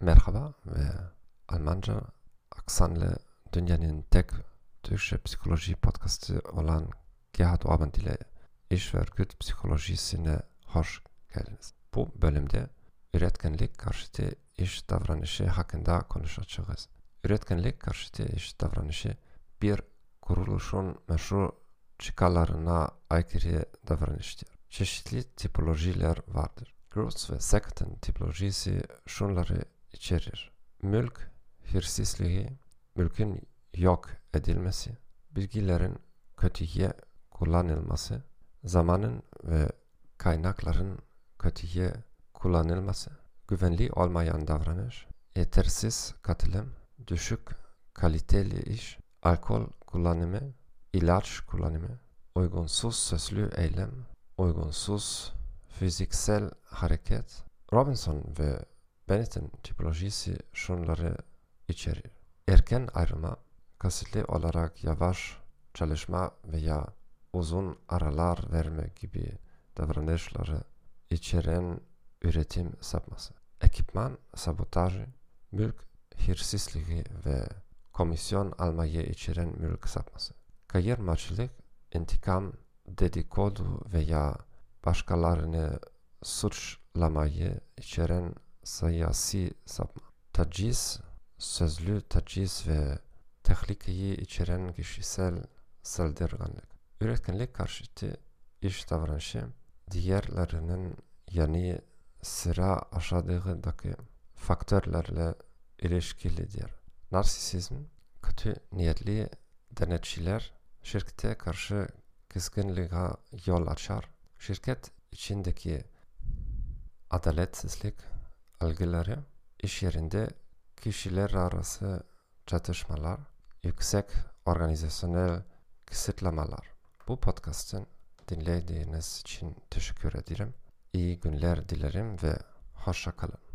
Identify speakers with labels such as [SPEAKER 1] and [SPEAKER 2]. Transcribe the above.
[SPEAKER 1] Merhaba ve Almanca aksanlı dünyanın tek Türkçe psikoloji podcastı olan Gerhard Orban ile iş ve örgüt psikolojisine hoş geldiniz. Bu bölümde üretkenlik karşıtı iş davranışı hakkında konuşacağız. Üretkenlik karşıtı iş davranışı bir kuruluşun meşru çıkarlarına aykırı davranıştır. Çeşitli tipolojiler vardır. Gross ve Sexton tipolojisi şunları içerir. Mülk hırsızlığı, mülkün yok edilmesi, bilgilerin kötüye kullanılması, zamanın ve kaynakların kötüye kullanılması, güvenli olmayan davranış, yetersiz katılım, düşük kaliteli iş, alkol kullanımı, ilaç kullanımı, uygunsuz sözlü eylem, uygunsuz fiziksel hareket, Robinson ve Bennett'in tipolojisi şunları içerir. Erken ayrılma, kasıtlı olarak yavaş çalışma veya uzun aralar verme gibi davranışları içeren üretim sapması. Ekipman sabotajı, mülk hırsızlığı ve komisyon almayı içeren mülk sapması. Kayırmacılık, intikam, dedikodu veya başkalarını suçlamayı içeren siyasi sapma. Taciz, sözlü taciz ve tehlikeyi içeren kişisel saldırganlık. Üretkenlik karşıtı iş davranışı diğerlerinin yani sıra aşağıdaki faktörlerle ilişkilidir. Narsisizm, kötü niyetli denetçiler şirkete karşı kızgınlığa yol açar. Şirket içindeki adaletsizlik algıları, iş yerinde kişiler arası çatışmalar, yüksek organizasyonel kısıtlamalar. Bu podcast'ın dinlediğiniz için teşekkür ederim. İyi günler dilerim ve hoşça kalın.